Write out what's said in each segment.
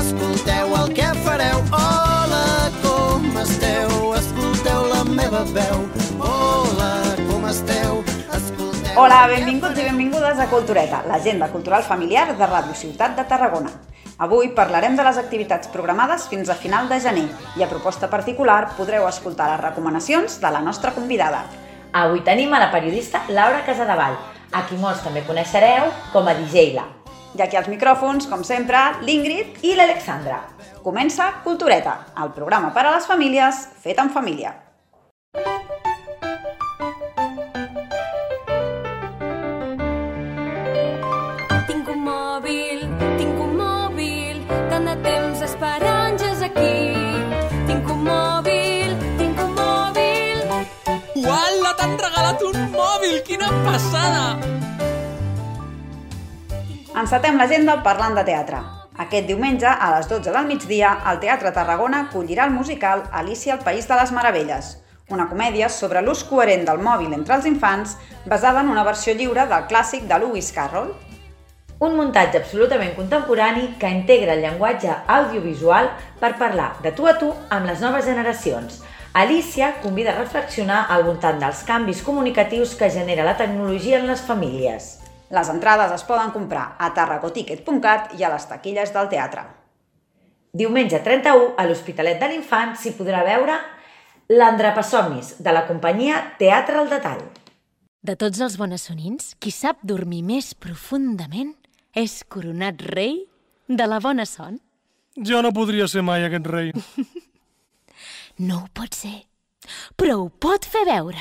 Escolteu el que fareu. Hola, com esteu? Escolteu la meva veu. Hola, com esteu? Escolteu... Hola, benvinguts i benvingudes a Cultureta, l'agenda cultural familiar de Ràdio Ciutat de Tarragona. Avui parlarem de les activitats programades fins a final de gener i a proposta particular podreu escoltar les recomanacions de la nostra convidada. Avui tenim a la periodista Laura Casadevall, a qui molts també coneixereu com a DJ La, I aquí als micròfons, com sempre, l'Ingrid i l'Alexandra. comença Cultureta, el programa per a les famílies fet en família. Tinc un mòbil, tinc un mòbil, tant de temps aquí. Tinc un mòbil, tinc un mòbil, Uala, t'han regalat un mòbil! Quina passada! Encetem l'agenda parlant de teatre. Aquest diumenge, a les 12 del migdia, el Teatre Tarragona acollirà el musical Alicia al País de les Meravelles, una comèdia sobre l'ús coherent del mòbil entre els infants basada en una versió lliure del clàssic de Lewis Carroll. Un muntatge absolutament contemporani que integra el llenguatge audiovisual per parlar de tu a tu amb les noves generacions. Alicia convida a reflexionar al voltant dels canvis comunicatius que genera la tecnologia en les famílies. Les entrades es poden comprar a tarragoticket.cat i a les taquilles del teatre. Diumenge 31, a l'Hospitalet de l'Infant s'hi podrà veure l'Andrapasomnis, de la companyia Teatre al Detall. De tots els bonassonins, qui sap dormir més profundament és coronat rei de la bona son. Jo no podria ser mai aquest rei. No ho pot ser, però ho pot fer veure.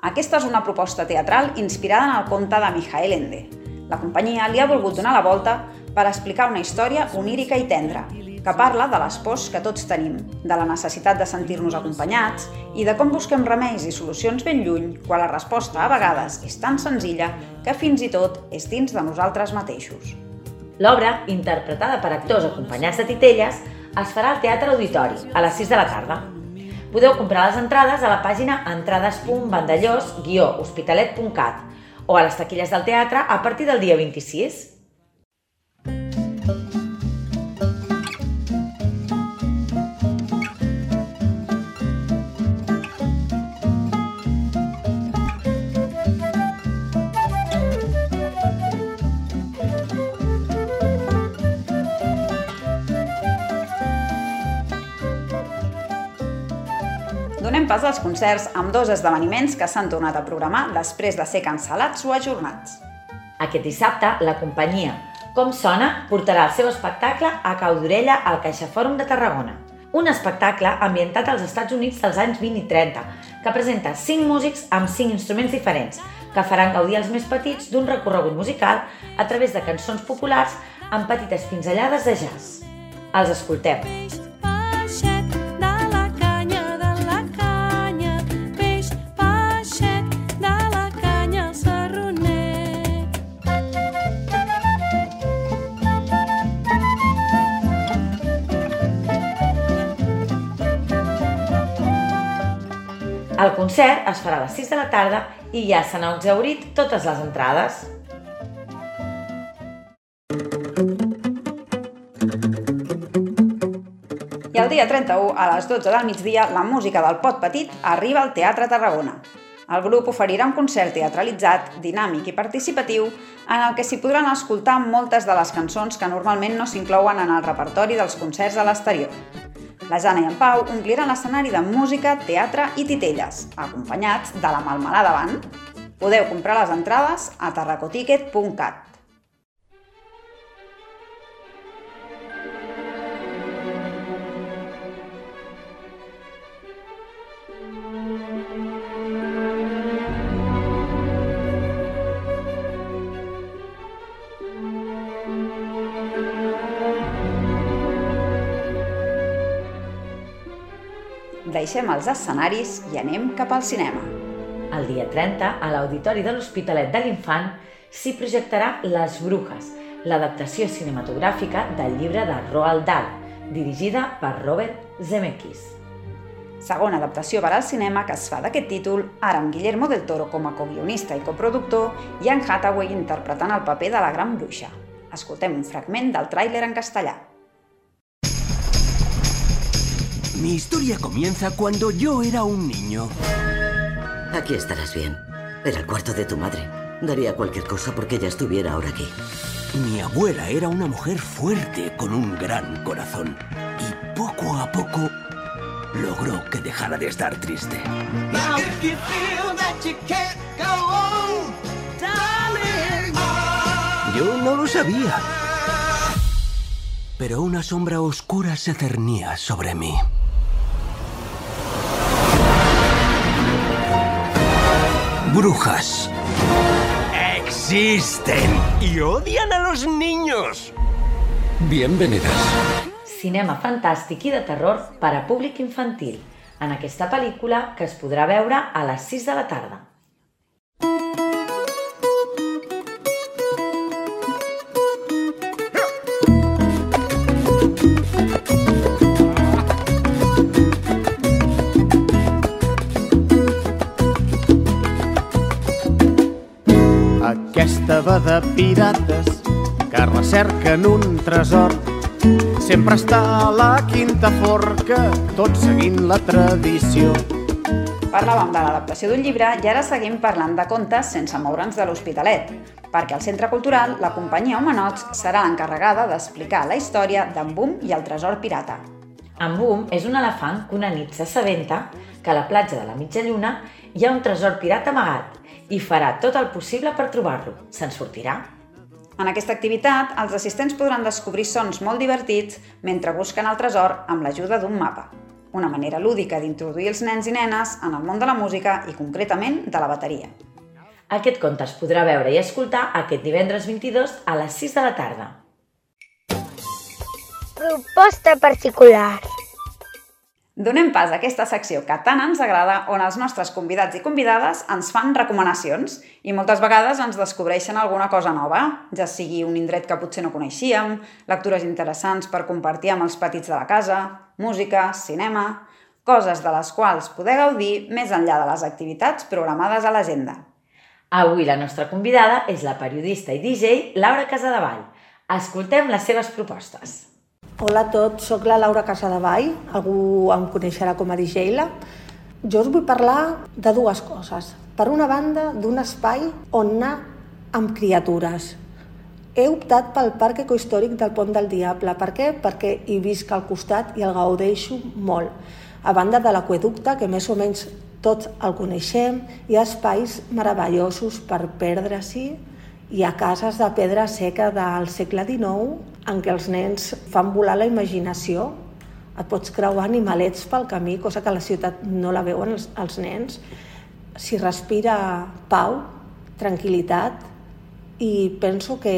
Aquesta és una proposta teatral inspirada en el conte de Mijael Ende. La companyia li ha volgut donar la volta per explicar una història onírica i tendra, que parla de les pors que tots tenim, de la necessitat de sentir-nos acompanyats i de com busquem remeis i solucions ben lluny quan la resposta a vegades és tan senzilla que fins i tot és dins de nosaltres mateixos. L'obra, interpretada per actors acompanyats de titelles, es farà al Teatre Auditori, a les 6 de la tarda. Podeu comprar les entrades a la pàgina entrades.vandellós-hospitalet.cat o a les taquilles del teatre a partir del dia 26. Donem pas als concerts amb dos esdeveniments que s'han tornat a programar després de ser cancel·lats o ajornats. Aquest dissabte, la companyia Com Sona portarà el seu espectacle a Cau d'Orella al CaixaFòrum de Tarragona. Un espectacle ambientat als Estats Units dels anys 20 i 30, que presenta cinc músics amb cinc instruments diferents, que faran gaudir els més petits d'un recorregut musical a través de cançons populars amb petites pinzellades de jazz. Els escoltem. El concert es farà a les 6 de la tarda i ja s'han exaurit totes les entrades. I el dia 31, a les 12 del migdia, la música del Pot Petit arriba al Teatre Tarragona. El grup oferirà un concert teatralitzat, dinàmic i participatiu en el que s'hi podran escoltar moltes de les cançons que normalment no s'inclouen en el repertori dels concerts a l'exterior. La Jana i en Pau ompliran l'escenari de música, teatre i titelles, acompanyats de la Malmelada Band. Podeu comprar les entrades a tarracoticket.cat. Deixem els escenaris i anem cap al cinema. El dia 30, a l'Auditori de l'Hospitalet de l'Infant, s'hi projectarà Les Brujas, l'adaptació cinematogràfica del llibre de Roald Dahl, dirigida per Robert Zemeckis. Segona adaptació per al cinema que es fa d'aquest títol, ara amb Guillermo del Toro com a co-guionista i coproductor i Anne Hathaway interpretant el paper de la gran bruixa. Escoltem un fragment del tràiler en castellà. Mi historia comienza cuando yo era un niño. Aquí estarás bien. Era el cuarto de tu madre. Daría cualquier cosa porque ella estuviera ahora aquí. Mi abuela era una mujer fuerte con un gran corazón. Y poco a poco logró que dejara de estar triste. Yo no lo sabía. Pero una sombra oscura se cernía sobre mí. Brujas. Existen y odian a los niños. Bienvenidas. Cinema fantàstic i de terror per a públic infantil, en aquesta pel·lícula que es podrà veure a les 6 de la tarda. Pirates que recerquen un tresor. Sempre està a la quinta forca, tot seguint la tradició. Parlàvem de l'adaptació d'un llibre i ara seguim parlant de contes sense moure'ns de l'Hospitalet, perquè al Centre Cultural la companyia Homenots serà l'encarregada d'explicar la història d'en Boom i el tresor pirata. En Boom és un elefant que una nit s'assabenta que a la platja de la mitja lluna hi ha un tresor pirata amagat i farà tot el possible per trobar-lo. Se'n sortirà? En aquesta activitat, els assistents podran descobrir sons molt divertits mentre busquen el tresor amb l'ajuda d'un mapa. Una manera lúdica d'introduir els nens i nenes en el món de la música i concretament de la bateria. Aquest conte es podrà veure i escoltar aquest divendres 22 a les 6 de la tarda. Proposta particular. Donem pas a aquesta secció que tant ens agrada on els nostres convidats i convidades ens fan recomanacions i moltes vegades ens descobreixen alguna cosa nova, ja sigui un indret que potser no coneixíem, lectures interessants per compartir amb els petits de la casa, música, cinema, coses de les quals poder gaudir més enllà de les activitats programades a l'agenda. Avui la nostra convidada és la periodista i DJ Laura Casadevall. Escoltem les seves propostes. Hola a tots, sóc la Laura Casadevall, algú em coneixerà com a DJ-la. Jo us vull parlar de dues coses. Per una banda, d'un espai on anar amb criatures. He optat pel Parc Ecohistòric del Pont del Diable. Per què? Perquè hi visc al costat i el gaudeixo molt. A banda de l'aqueducte, que més o menys tots el coneixem, hi ha espais meravellosos per perdre-s'hi. Hi ha cases de pedra seca del segle XIX en què els nens fan volar la imaginació. Et pots creuar animalets pel camí, cosa que a la ciutat no la veuen els, els nens. S'hi respira pau, tranquil·litat, i penso que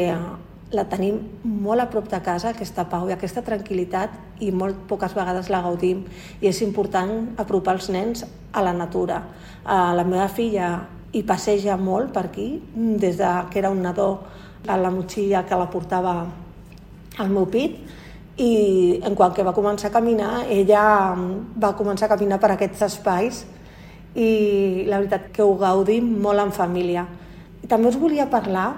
la tenim molt a prop de casa, aquesta pau i aquesta tranquil·litat, i molt poques vegades la gaudim. I és important apropar els nens a la natura. La meva filla hi passeja molt per aquí, des de que era un nadó a la motxilla que la portava al meu pit i en quan que va començar a caminar, ella va començar a caminar per aquests espais i la veritat que ho gaudim molt en família. I també us volia parlar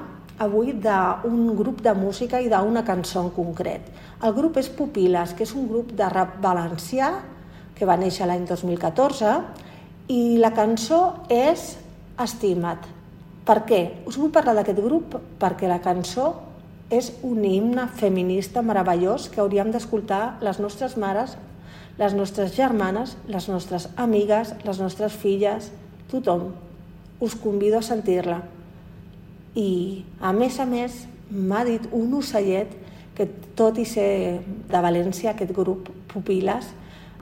avui d'un grup de música i d'una cançó en concret. El grup és Pupiles, que és un grup de rap valencià que va néixer l'any 2014 i la cançó és Estima't. Per què? Us vull parlar d'aquest grup perquè la cançó és un himne feminista meravellós que hauríem d'escoltar les nostres mares, les nostres germanes, les nostres amigues, les nostres filles, tothom. Us convido a sentir-la. I, a més a més, m'ha dit un ocellet que, tot i ser de València, aquest grup Pupiles,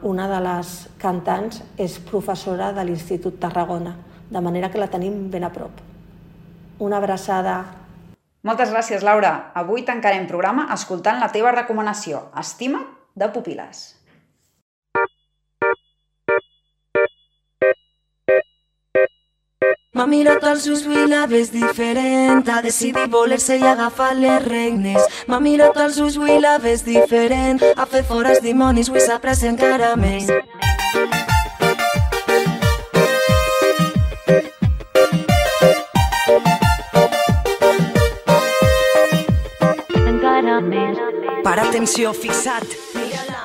una de les cantants és professora de l'Institut Tarragona, de manera que la tenim ben a prop. Una abraçada. Moltes gràcies, Laura. Avui tancarem programa escoltant la teva recomanació, Estima, de Pupiles. M'ha mirat als ulls i la ves diferent Ha decidit voler-se i agafar les regnes M'ha mirat als ulls i la ves diferent Ha fet fora els dimonis, avui s'apressa encara més Per atenció, fixat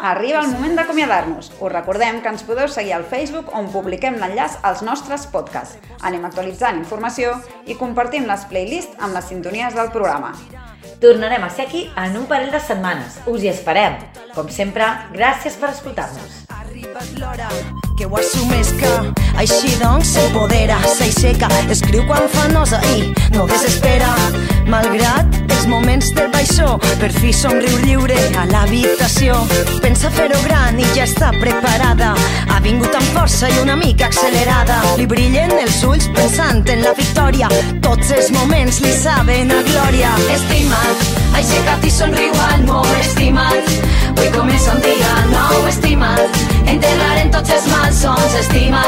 Arriba el moment d'acomiadar-nos. Us recordem que ens podeu seguir al Facebook on publiquem l'enllaç als nostres podcasts. Anem actualitzant informació i compartim les playlists amb les sintonies del programa. Tornarem a ser aquí en un parell de setmanes. Us hi esperem. Com sempre, gràcies per escoltar-nos. arribat l'hora que ho assumeix que així doncs s'empodera, s'aixeca, escriu quan fa nosa i no desespera. Malgrat els moments del baixó, per fi somriu lliure a l'habitació. Pensa fer-ho gran i ja està preparada. Ha vingut amb força i una mica accelerada. Li brillen els ulls pensant en la victòria. Tots els moments li saben a glòria. Estimat, aixeca't i somriu al món, estimat. Avui comença un dia nou, estimat. Enterrarem tots els malsons, estimat,